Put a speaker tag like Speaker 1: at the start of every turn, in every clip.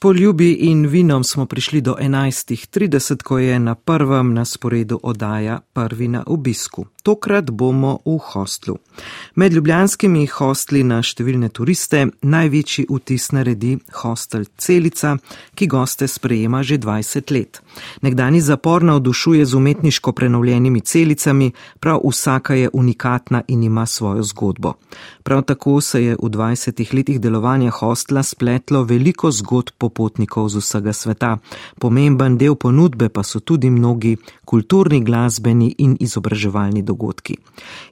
Speaker 1: poljubi in vinom smo prišli do 11.30, ko je na prvem na sporedu oddaja prvi na obisku. Tokrat bomo v hostlu. Med ljubljanskimi hostli na številne turiste največji vtis naredi hostel Celica, ki goste sprejema že 20 let. Nekdani zapor navdušuje z umetniško prenovljenimi celicami, prav vsaka je unikatna in ima svojo zgodbo. Prav tako se je v 20 letih delovanja hostla spletlo veliko zgodb popotnikov z vsega sveta. Pomemben del ponudbe pa so tudi mnogi kulturni, glasbeni in izobraževalni dogodki.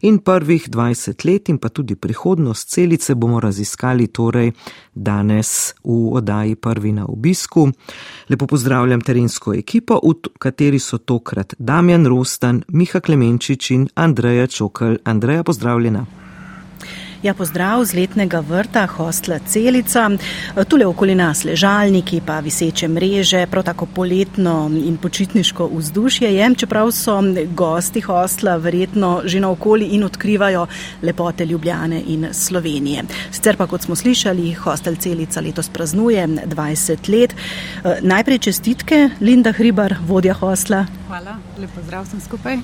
Speaker 1: In prvih 20 let in pa tudi prihodnost celice bomo raziskali torej danes v oddaji prvi na obisku. Lepo pozdravljam terensko ekipo, v kateri so tokrat Damjan Rostan, Miha Klemenčič in Andreja Čokl. Andreja, pozdravljena.
Speaker 2: Ja, pozdrav z letnega vrta, hostla Celica. Tule okoli nas ležalniki, pa viseče mreže, prav tako poletno in počitniško vzdušje je, čeprav so gosti hostla verjetno že na okoli in odkrivajo lepote Ljubljane in Slovenije. Sicer pa, kot smo slišali, hostel Celica letos praznuje 20 let. Najprej čestitke, Linda Hribar, vodja hostla.
Speaker 3: Hvala, lepo zdrav sem skupaj.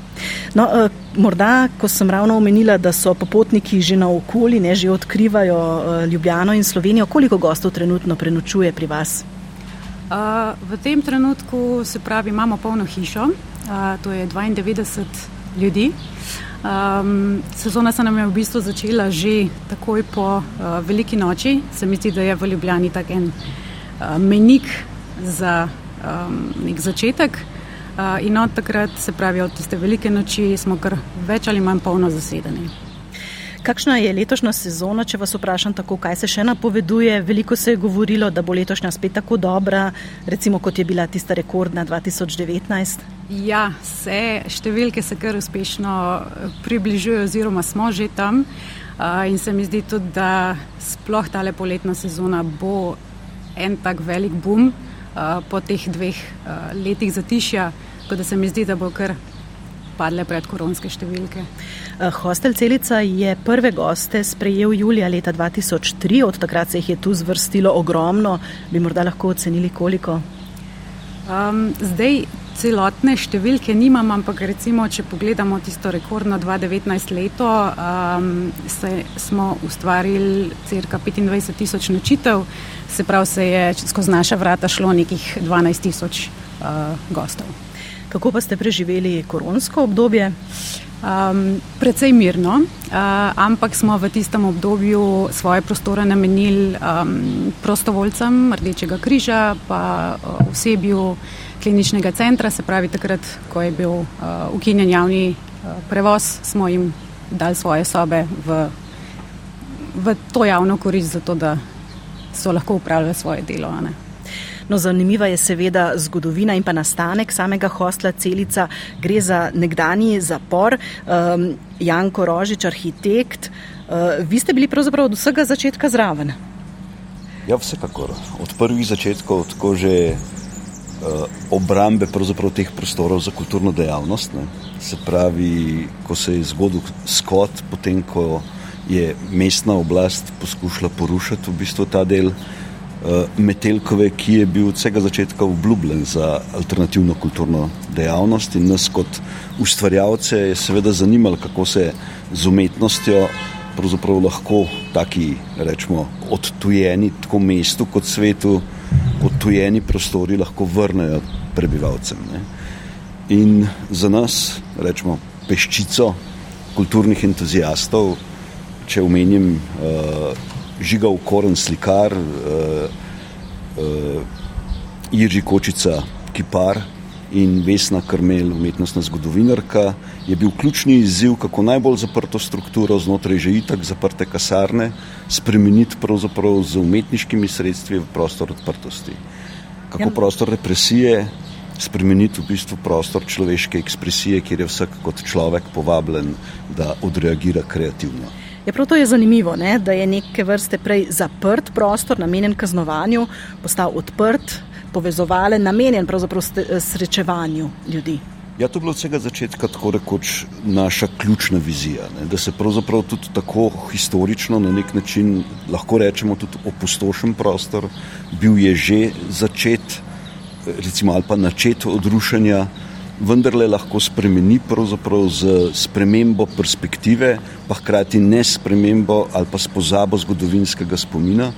Speaker 2: No, morda, ko sem ravno omenila, da so popotniki že na okolju, okoli, ne že odkrivajo uh, Ljubljano in Slovenijo. Koliko gostov trenutno prenočuje pri vas?
Speaker 3: Uh, v tem trenutku se pravi, imamo polno hišo, uh, to je 92 ljudi. Um, sezona se nam je v bistvu začela že takoj po uh, veliki noči. Se mi zdi, da je v Ljubljani tak en uh, menik za um, nek začetek. Uh, in od takrat, se pravi, od tiste velike noči smo kar več ali manj polno zasedeni.
Speaker 2: Kakšna je letošnja sezona, če vas vprašam tako, kaj se še napoveduje? Veliko se je govorilo, da bo letošnja spet tako dobra, recimo kot je bila tista rekordna 2019.
Speaker 3: Ja, vse številke se kar uspešno približujejo oziroma smo že tam in se mi zdi tudi, da sploh tale poletna sezona bo en tak velik boom po teh dveh letih zatišja, tako da se mi zdi, da bo kar padle predkoronske številke.
Speaker 2: Eh, hostel Celica je prve goste sprejel julija leta 2003, od takrat se jih je tu zvrstilo ogromno. Bi morda lahko ocenili koliko?
Speaker 3: Um, zdaj celotne številke nimam, ampak recimo, če pogledamo tisto rekordno 2019 leto, um, se, smo ustvarili crka 25 tisoč nočitev, se pravi, se je skozi naša vrata šlo nekih 12 tisoč uh, gostov.
Speaker 2: Kako pa ste preživeli koronsko obdobje?
Speaker 3: Um, precej mirno, uh, ampak smo v tistem obdobju svoje prostore namenili um, prostovoljcem Rdečega križa, pa uh, osebju kliničnega centra, se pravi takrat, ko je bil uh, ukinjen javni uh, prevoz, smo jim dali svoje sobe v, v to javno korist, zato da so lahko upravljali svoje delo.
Speaker 2: No, zanimiva je seveda zgodovina in pa nastanek samega hostla Celica. Gre za nekdani zapor. Um, Janko Rožič, arhitekt, uh, vi ste bili pravzaprav od vsega začetka zraven.
Speaker 4: Ja, vsekakor. Od prvih začetkov, tako že uh, obrambe teh prostorov za kulturno dejavnost. Ne. Se pravi, ko se je zgodil skot, potem ko je mestna oblast poskušala porušiti v bistvu ta del. Eh, Metelkove, ki je bil od vsega začetka obljubljen za alternativno kulturno dejavnost in nas kot ustvarjalce je seveda zanimalo, kako se z umetnostjo pravzaprav lahko taki, rečemo, odtujeni tako mestu kot svetu, odtujeni prostori lahko vrnejo prebivalcem. Ne. In za nas, rečemo, peščico kulturnih entuzijastov, če omenim uh, žigal koren slikar, uh, uh, Irži Kočica, kipar in Vesna Krmel, umetnostna zgodovinarka, je bil ključni izziv, kako najbolj zaprto strukturo znotraj že itak zaprte kasarne spremeniti pravzaprav z umetniškimi sredstvi v prostor odprtosti. Kako ja. prostor represije spremeniti v bistvu prostor človeške ekspresije, kjer je vsak kot človek povabljen, da odreagira kreativno.
Speaker 2: Ja, prav to je zanimivo, ne? da je neke vrste prej zaprt prostor, namenjen kaznovanju, postal odprt, povezovalen, namenjen pravzaprav srečevanju ljudi.
Speaker 4: Ja, to je bilo od vsega začetka tako rekoč naša ključna vizija, ne? da se pravzaprav tudi tako historično na nek način lahko rečemo tudi opustošen prostor, bil je že začet, recimo ali pa načet odrušanja, vendarle lahko spremeni z spremembo perspektive, pa hkrati ne spremembo ali pa s pozabo zgodovinskega spomina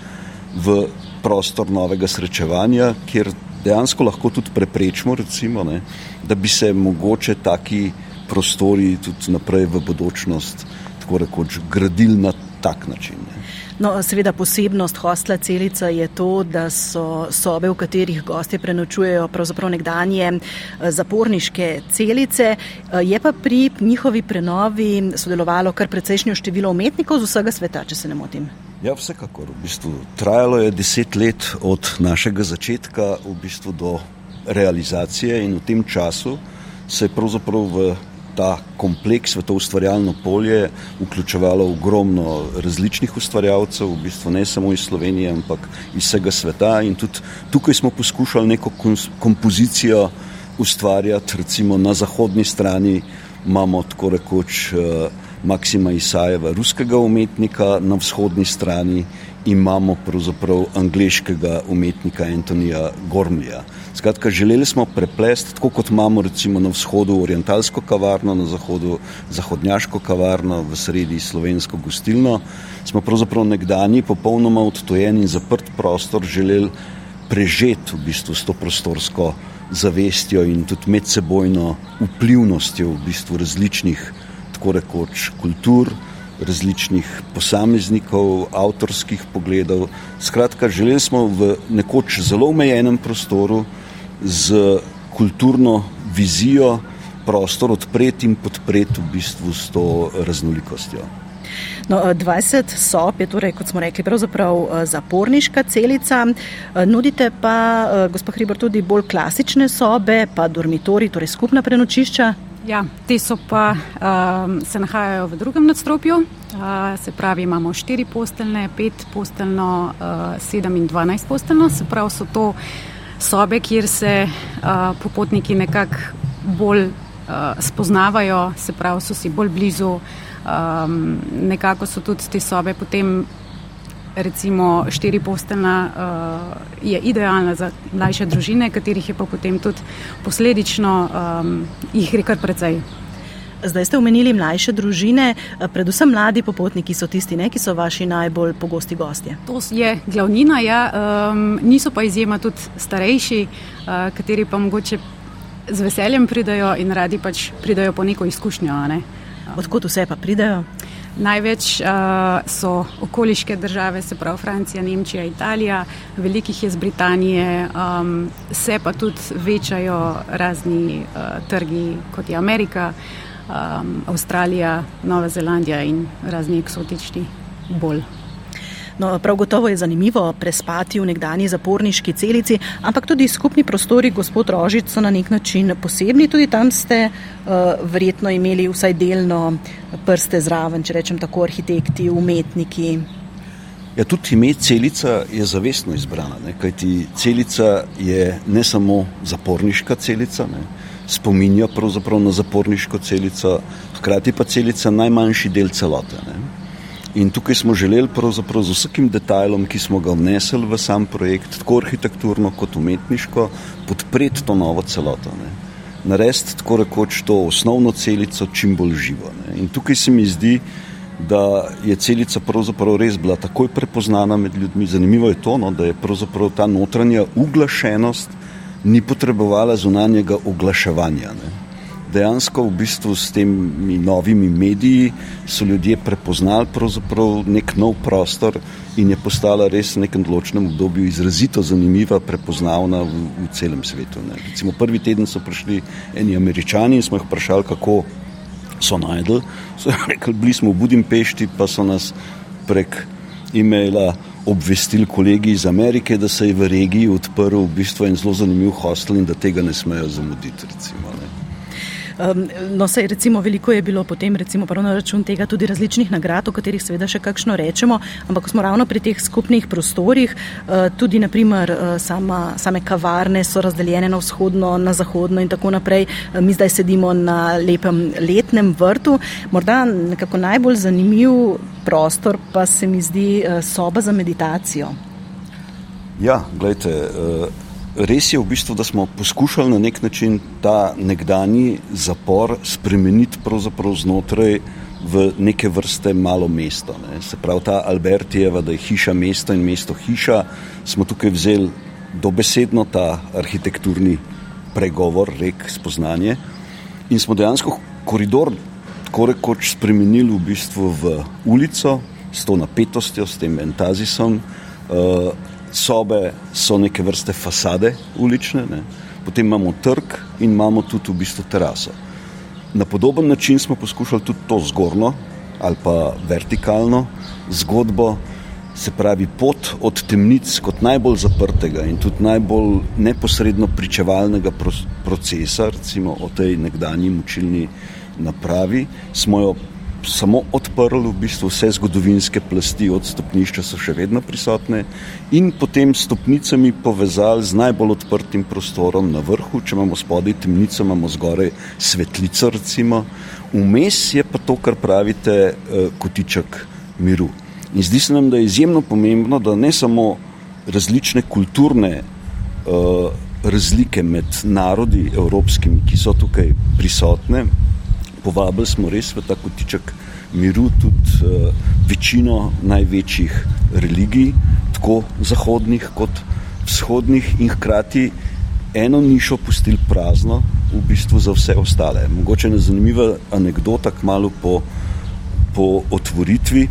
Speaker 4: v prostor novega srečevanja, kjer dejansko lahko tudi preprečimo, recimo, ne, da bi se mogoče taki prostori tudi naprej v bodočnost tako rekoč gradili na tak način. Ne.
Speaker 2: No, seveda posebnost hostla celica je to, da so sobe, v katerih gosti prenočujejo pravzaprav nekdanje eh, zaporniške celice. Eh, je pa pri njihovi prenovi sodelovalo kar precejšnjo število umetnikov z vsega sveta, če se ne motim.
Speaker 4: Ja, vsekakor. V bistvu, trajalo je deset let od našega začetka v bistvu do realizacije in v tem času se je pravzaprav v ta kompleks, v to ustvarjalno polje vključevalo ogromno različnih ustvarjalcev, v bistvu ne samo iz Slovenije, ampak iz vsega sveta. In tudi tukaj smo poskušali neko kompozicijo ustvarjati, recimo na zahodni strani imamo tako rekoč uh, Maksima Isajeva, ruskega umetnika, na vzhodni strani imamo pravzaprav angliškega umetnika Antonija Gormlja. Skratka, želeli smo preplesti, tako kot imamo recimo na vzhodu orientalsko kavarno, na zahodu zahodnjaško kavarno, v sredi slovensko gostilno, smo pravzaprav nekdani popolnoma odtojen in zaprt prostor želeli prežeti v bistvu s to prostorsko zavestjo in tudi medsebojno vplivnostjo v bistvu različnih tako rekoč kultur, različnih posameznikov, avtorskih pogledov. Skratka, želeli smo v nekoč zelo omejenem prostoru z kulturno vizijo prostor odpreti in podpreti v bistvu s to raznolikostjo.
Speaker 2: No, 20 sob je torej, kot smo rekli, pravzaprav eh, zaporniška celica. Eh, nudite pa, eh, gospod Hribor, tudi bolj klasične sobe, pa dormitori, torej skupna prenočišča.
Speaker 3: Ja, te so pa um, se nahajajo v drugem nadstropju, uh, se pravi, imamo štiri posteljne, pet posteljno, uh, sedem in dvanajst posteljno, se pravi, so to sobe, kjer se uh, popotniki nekako bolj uh, spoznavajo, se pravi, so si bolj blizu, um, nekako so tudi te sobe potem recimo štiri posteljna uh, je idealna za mlajše družine, katerih je pa potem tudi posledično um, jih je kar precej.
Speaker 2: Zdaj ste omenili mlajše družine, eh, predvsem mladi popotniki so tisti, ne, ki so vaši najbolj pogosti gostje.
Speaker 3: To je glavnina, ja, um, niso pa izjema tudi starejši, uh, kateri pa mogoče z veseljem pridajo in radi pač pridajo po neko izkušnjo. Ne.
Speaker 2: Odkud vse pa pridajo?
Speaker 3: Največ uh, so okoliške države, se pravi Francija, Nemčija, Italija, velikih je z Britanije, um, se pa tudi večajo razni uh, trgi, kot je Amerika, um, Avstralija, Nova Zelandija in razni eksotični bolj.
Speaker 2: No, prav gotovo je zanimivo prespati v nekdani zaporniški celici, ampak tudi skupni prostori, gospod Rožic, so na nek način posebni. Tudi tam ste uh, verjetno imeli vsaj delno prste zraven, če rečem tako, arhitekti, umetniki.
Speaker 4: Ja, tudi ime celica je zavestno izbrana, ne? kajti celica je ne samo zaporniška celica, ne? spominja pravzaprav na zaporniško celico, hkrati pa celica najmanjši del celote. Ne? In tukaj smo želeli pravzaprav z vsakim detajlom, ki smo ga vnesli v sam projekt, tako arhitekturno kot umetniško, podpreti to novo celoto. Ne. Narediti tako rekoč to osnovno celico čim bolj živo. Ne. In tukaj se mi zdi, da je celica pravzaprav res bila takoj prepoznana med ljudmi. Zanimivo je to, no, da je pravzaprav ta notranja uglašenost ni potrebovala zunanjega oglaševanja. Ne dejansko v bistvu s temi novimi mediji so ljudje prepoznali nek nov prostor in je postala res v nekem določenem obdobju izrazito zanimiva, prepoznavna v, v celem svetu. Ne. Recimo prvi teden so prišli eni američani in smo jih vprašali, kako so najdel. So rekli, bili smo v Budimpešti, pa so nas prek e-maila obvestili kolegi iz Amerike, da se je v regiji odprl v bistvu en zelo zanimiv hostel in da tega ne smejo zamuditi. Recimo, ne.
Speaker 2: Um, no, sej, recimo, veliko je bilo potem, recimo, na račun tega tudi različnih nagrad, o katerih seveda še kakšno rečemo, ampak ko smo ravno pri teh skupnih prostorih, uh, tudi naprimer uh, sama, same kavarne so razdeljene na vzhodno, na zahodno in tako naprej. Uh, mi zdaj sedimo na lepem letnem vrtu. Morda nekako najbolj zanimiv prostor pa se mi zdi uh, soba za meditacijo.
Speaker 4: Ja, gledajte, uh, res je v bistvu, da smo poskušali na nek način ta nekdani zapor spremeniti znotraj v neke vrste malo mesto. Ne. Se pravi, ta Albertijeva, da je hiša mesto in mesto hiša, smo tukaj vzeli dobesedno ta arhitekturni pregovor, rek, spoznanje in smo dejansko koridor tako rekoč spremenili v bistvu v ulico s to napetostjo, s tem entazisom. Uh, sobe so neke vrste fasade ulične, ne? potem imamo trg in imamo tudi v bistvu teraso. Na podoben način smo poskušali tudi to zgornjo ali pa vertikalno zgodbo, se pravi pot od temnic kot najbolj zaprtega in tudi najbolj neposredno pričevalnega procesa, recimo o tej nekdanji mučilni napravi, smo jo samo odprli v bistvu vse zgodovinske plasti od stopnišča, so še vedno prisotne, in potem stopnicami povezali z najbolj odprtim prostorom na vrhu. Če imamo spodaj temnico, imamo zgoraj svetlico, recimo. Vmes je pa to, kar pravite, eh, kotiček miru. In zdi se nam, da je izjemno pomembno, da ne samo različne kulturne uh, razlike med narodi evropskimi, ki so tukaj prisotne, povabili smo res v ta kotiček miru tudi uh, večino največjih religij, tako zahodnih kot vzhodnih, in hkrati eno nišo pustili prazno, v bistvu za vse ostale. Mogoče je zanimiva anekdota, kmalo po, po otvoritvi.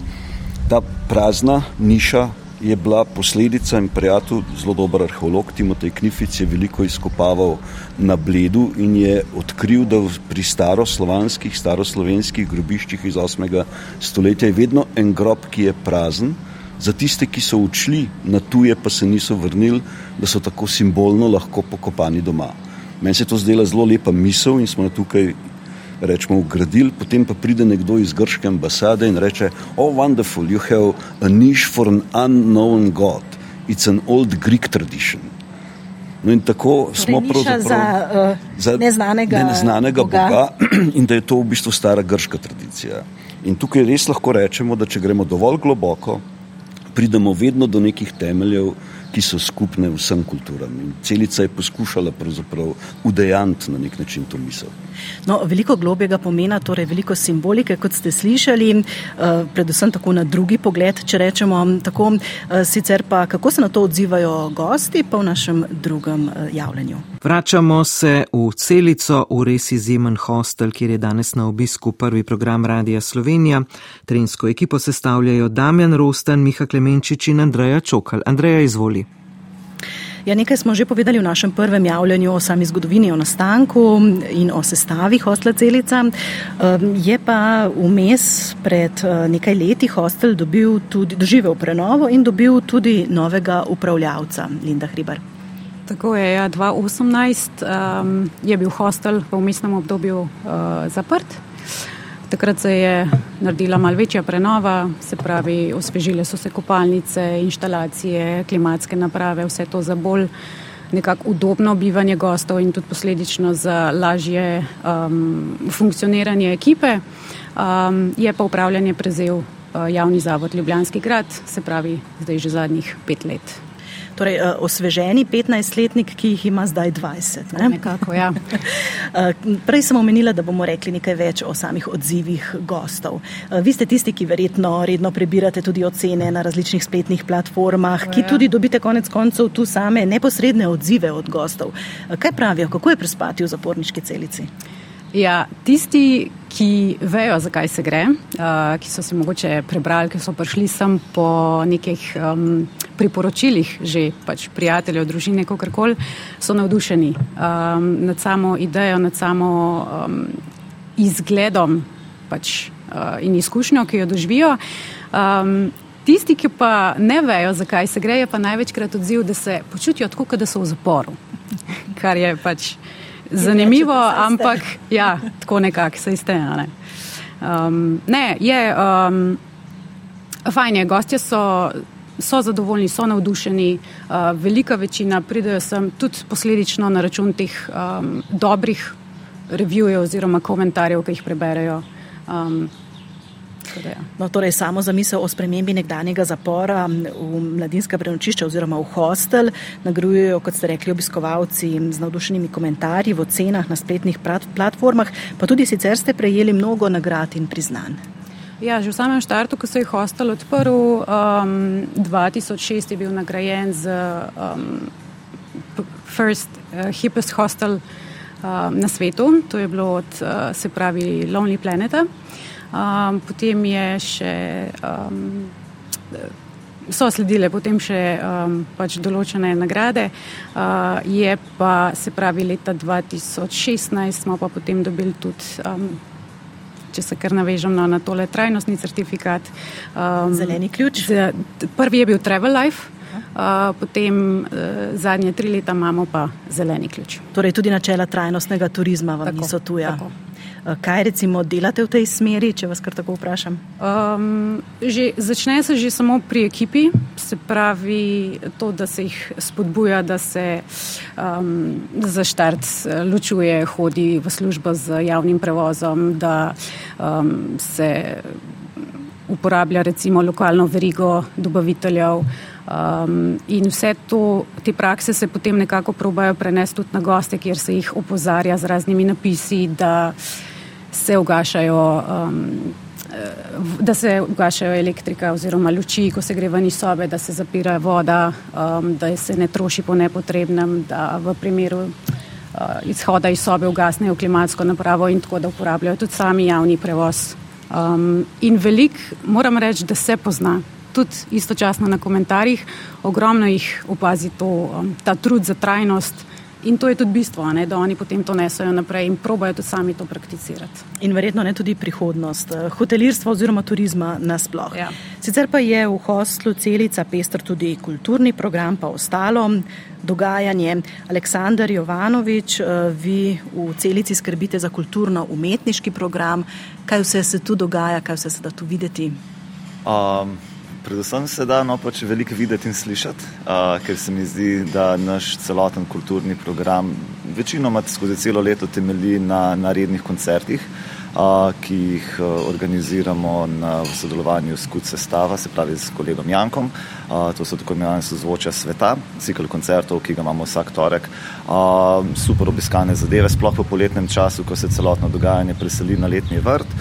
Speaker 4: Ta prazna niša je bila posledica in prijatelj, zelo dober arheolog Timotej Knific je veliko izkopaval na Bledu in je odkril, da pri staroslovanskih, staroslovenskih grobiščih iz 8. stoletja je vedno en grob, ki je prazen, za tiste, ki so odšli na tuje, pa se niso vrnili, da so tako simbolno lahko pokopani doma. Meni se je to zdela zelo lepa misel in smo tukaj rečemo, ugradili, potem pa pride nekdo iz grške ambasade in reče: Oh, wonderful, you have a niche for an unknown god. It's an old Greek tradition. No in tako
Speaker 2: torej,
Speaker 4: smo
Speaker 2: pravzaprav za, uh, za neznanega,
Speaker 4: neznanega boga. boga in da je to v bistvu stara grška tradicija. In tukaj res lahko rečemo, da če gremo dovolj globoko, pridemo vedno do nekih temeljev, ki so skupne vsem kulturam. In celica je poskušala udejaniti na nek način to misel.
Speaker 2: No, veliko globjega pomena, torej veliko simbolike, kot ste slišali, eh, predvsem tako na drugi pogled, če rečemo tako. Eh, sicer pa kako se na to odzivajo gosti, pa v našem drugem eh, javljanju.
Speaker 1: Vračamo se v celico, v res izjemen hostel, kjer je danes na obisku prvi program Radija Slovenija. Trensko ekipo sestavljajo Damjan Rosten, Miha Klemenčič in Andreja Čokal. Andreja, izvoli.
Speaker 2: Ja, nekaj smo že povedali v našem prvem javljanju o sami zgodovini, o nastanku in o sestavi hostla Celica. Ehm, je pa vmes pred eh, nekaj leti hostel dobil tudi, doživel prenovo in dobil tudi novega upravljavca, Linda Hribar.
Speaker 3: Tako je, ja, 2018 um, je bil hostel v umestnem obdobju uh, zaprt. Takrat se je naredila malce večja prenova, se pravi, osvežile so se kopalnice, inštalacije, klimatske naprave, vse to za bolj nekako udobno bivanje gostov in tudi posledično za lažje um, funkcioniranje ekipe. Um, je pa upravljanje prezel uh, javni zavod Ljubljanski grad, se pravi, zdaj že zadnjih pet let.
Speaker 2: Torej, uh, osveženi 15-letnik, ki jih ima zdaj 20.
Speaker 3: Ne? Nekako, ja.
Speaker 2: uh, prej sem omenila, da bomo rekli nekaj več o samih odzivih gostov. Uh, vi ste tisti, ki verjetno redno prebirate tudi ocene na različnih spletnih platformah, ki ja. tudi dobite konec koncev tu same neposredne odzive od gostov. Kaj pravijo, kako je prespati v zaporniški celici?
Speaker 3: Ja, tisti, ki vejo, zakaj se gre, uh, ki so se mogoče prebrali, ki so prišli sem po nekih um, priporočilih, že pač prijateljev, družine, kako koli, so navdušeni um, nad samo idejo, nad samo um, izgledom pač, uh, in izkušnjo, ki jo doživijo. Um, tisti, ki pa ne vejo, zakaj se gre, je pa največkrat odziv, da se počutijo tako, da so v zaporu, kar je pač zanimivo, ampak ja, tako nekako se izteja. Ne. Um, ne, je, um, fajn je, gostje so, so zadovoljni, so navdušeni, uh, velika večina pridejo sem tudi posledično na račun teh um, dobrih revijev oziroma komentarjev, ki jih preberejo. Um,
Speaker 2: Ja. No, torej, samo zamisel o spremembi nekdanjega zapora v mladinska prenočišča oziroma v hostel nagrajujejo, kot ste rekli, obiskovalci z navdušenimi komentarji v ocenah na spletnih platformah, pa tudi sicer ste prejeli mnogo nagrad in priznanj.
Speaker 3: Ja, že v samem štartu, ko se je hostel odprl, um, 2006 je bil nagrajen z um, First uh, Hippest Hostel uh, na svetu, to je bilo od, uh, se pravi, Lonely Planeta. Um, potem je še. Um, So sledile potem še um, pač določene nagrade, uh, je pa se pravi leta 2016 smo pa potem dobili tudi, um, če se kar navežem no, na tole trajnostni certifikat.
Speaker 2: Um, Zeleni ključ.
Speaker 3: Z, prvi je bil Travel Life. Uh, potem uh, zadnje tri leta imamo pa zeleni ključ.
Speaker 2: Torej, tudi načela trajnostnega turizma vam tako, niso tuja. Tako. Eh, kaj recimo delate v tej smeri, če vas kar tako vprašam? Um,
Speaker 3: že, začne se že samo pri ekipi, se pravi to, da se jih spodbuja, da se um, za štart eh, ločuje, hodi v službo z javnim prevozom, da um, se uporablja recimo lokalno verigo dobaviteljev. Um, in vse to, te prakse se potem nekako probajo prenesti tudi na goste, kjer se jih opozarja z raznimi napisi, da uh, se ugašajo. Um, Da se ugašajo elektrika oziroma luči, ko se gre ven iz sobe, da se zapira voda, um, da se ne troši po nepotrebnem, da v primeru uh, izhoda iz sobe ugasnejo klimatsko napravo in tako da uporabljajo tudi sami javni prevoz. Um, in velik, moram reči, da se pozna, tudi istočasno na komentarjih, ogromno jih opazi to, um, ta trud za trajnost. In to je tudi bistvo, ne, da oni potem to nesajo naprej in probajo tudi sami to prakticirati.
Speaker 2: In verjetno ne tudi prihodnost eh, hotelirstva oziroma turizma nasploh. Ja. Sicer pa je v hostlu celica pester tudi kulturni program, pa ostalo dogajanje. Aleksandar Jovanovič, eh, vi v celici skrbite za kulturno-umetniški program. Kaj vse se tu dogaja, kaj vse se da tu videti?
Speaker 5: Um predvsem se da no, pač veliko videti in slišati, uh, ker se mi zdi, da naš celoten kulturni program večinoma skozi celo leto temelji na, na rednih koncertih, uh, ki jih organiziramo na, v sodelovanju s KUC sestava, se pravi s kolegom Jankom. Uh, to so tako imenovane sozvočja sveta, cikl koncertov, ki ga imamo vsak torek. Uh, super obiskane zadeve, sploh v poletnem času, ko se celotno dogajanje preseli na letni vrt.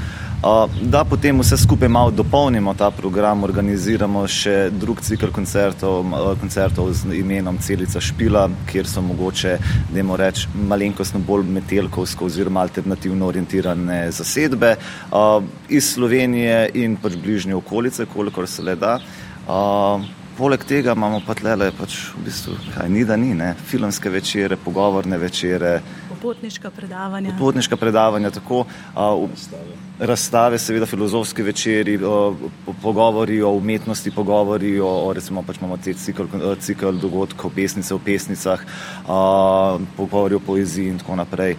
Speaker 5: Da potem vse skupaj malo dopolnimo ta program, organiziramo še drug cikl koncertov, koncertov z imenom Celica Špila, kjer so mogoče, da imamo reči, malenkostno bolj metelkovsko oziroma alternativno orientirane zasedbe iz Slovenije in pač bližnje okolice, kolikor se le da. Poleg tega imamo pa tle, pač v bistvu, kaj ni da ni, ne? filmske večere, pogovorne večere.
Speaker 2: Popotniška predavanja.
Speaker 5: Popotniška predavanja, tako. Uh, razstave, seveda filozofske večeri, pogovori o umetnosti, pogovori o, recimo, pač imamo te cikl, cikl dogodkov, pesnice o pesnicah, pogovori o poeziji in tako naprej.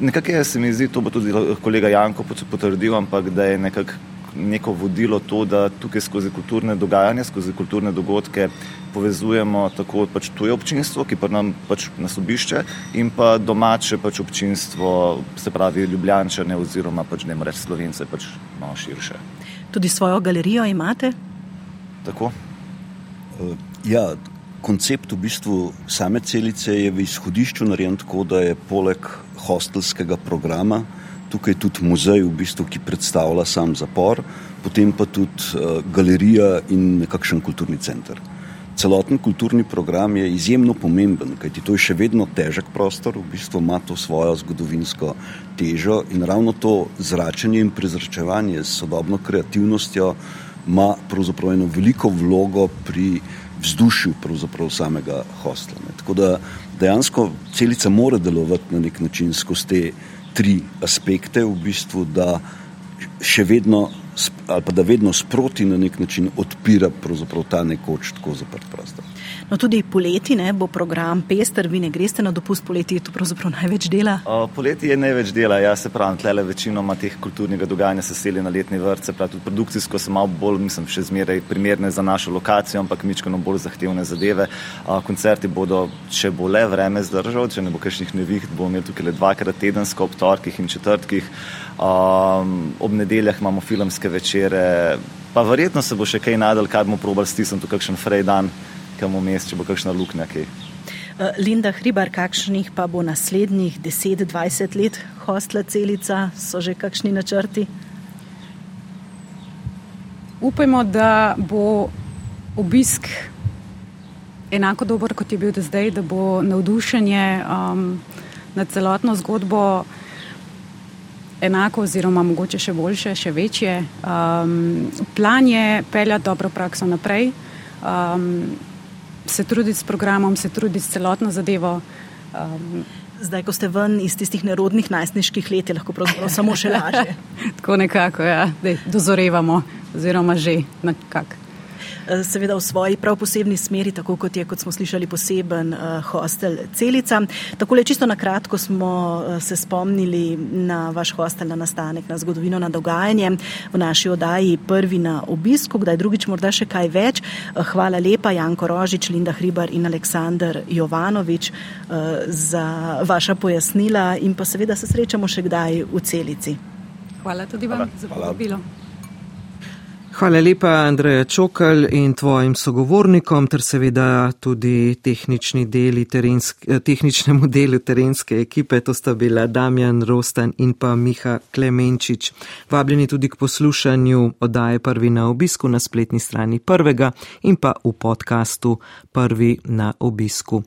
Speaker 5: Nekako se mi zdi, to bo tudi kolega Janko potrdil, ampak da je nekako neko vodilo to, da tukaj skozi kulturne dogajanja, skozi kulturne dogodke povezujemo tako pač tuje občinstvo, ki pa nam pač nas obišče, in pa domače pač občinstvo, se pravi ljubljančane oziroma pač ne moreš slovence, pač malo širše.
Speaker 2: Tudi svojo galerijo imate?
Speaker 5: Tako.
Speaker 4: Uh, ja, koncept v bistvu same celice je v izhodišču narejen tako, da je poleg hostelskega programa tukaj tudi muzej, v bistvu, ki predstavlja sam zapor, potem pa tudi uh, galerija in nekakšen kulturni center. Celoten kulturni program je izjemno pomemben, kajti to je še vedno težek prostor, v bistvu ima to svojo zgodovinsko težo in ravno to zračenje in prezračevanje s sodobno kreativnostjo ima pravzaprav eno veliko vlogo pri vzdušju samega hostla. Tako da dejansko celica mora delovati na nek način skozi te tri aspekte, v bistvu, da še vedno ali pa da vedno sproti na nek način odpira ta nekoč tako zaprt prostor.
Speaker 2: No, tudi poleti ne, bo program pester, vi ne greste na dopust poleti, je to pravzaprav največ dela?
Speaker 5: O, poleti je največ dela, jaz se pravim, tle večinoma teh kulturnega dogajanja se seli na letni vrtce, prav tudi produkcijsko so malo bolj, mislim, še zmeraj primerne za našo lokacijo, ampak mičkano bolj zahtevne zadeve. O, koncerti bodo, če bo le vreme zdržal, če ne bo kakšnih neviht, bomo imeli tukaj le dvakrat tedensko ob torkih in četrtkih. Um, ob nedeljah imamo filmske večere, pa verjetno se bo še kaj nadal, kar bomo probali stisniti v kakšen frej dan, kam vmes, če bo kakšna luknja. Kaj.
Speaker 2: Uh, Linda Hribar, kakšnih pa bo naslednjih 10-20 let hostla celica, so že kakšni načrti?
Speaker 3: Upajmo, da bo obisk enako dober, kot je bil do zdaj, da bo navdušenje um, nad celotno zgodbo enako, oziroma mogoče še boljše, še večje. Um, plan je peljati dobro prakso naprej, um, se truditi s programom, se truditi s celotno zadevo. Um,
Speaker 2: Zdaj, ko ste ven iz tistih nerodnih najstniških let, je lahko pravzaprav samo še lažje.
Speaker 3: Tako nekako, ja, da dozorevamo, oziroma že nekako.
Speaker 2: Eh, seveda v svoji prav posebni smeri, tako kot je, kot smo slišali, poseben uh, hostel Celica. Tako le čisto na kratko smo uh, se spomnili na vaš hostel, na nastanek, na zgodovino, na dogajanje v naši oddaji prvi na obisku, kdaj drugič morda še kaj več. Hvala lepa Janko Rožič, Linda Hribar in Aleksandr Jovanovič za vaša pojasnila in pa seveda se srečamo še kdaj v Celici.
Speaker 3: Hvala tudi vam hvala. za povabilo.
Speaker 1: Hvala lepa, Andreja Čokal in tvojim sogovornikom, ter seveda tudi deli terensk, tehničnemu delu terenske ekipe, to sta bila Damjan Rostan in pa Miha Klemenčič. Vabljeni tudi k poslušanju oddaje prvi na obisku na spletni strani prvega in pa v podkastu prvi na obisku.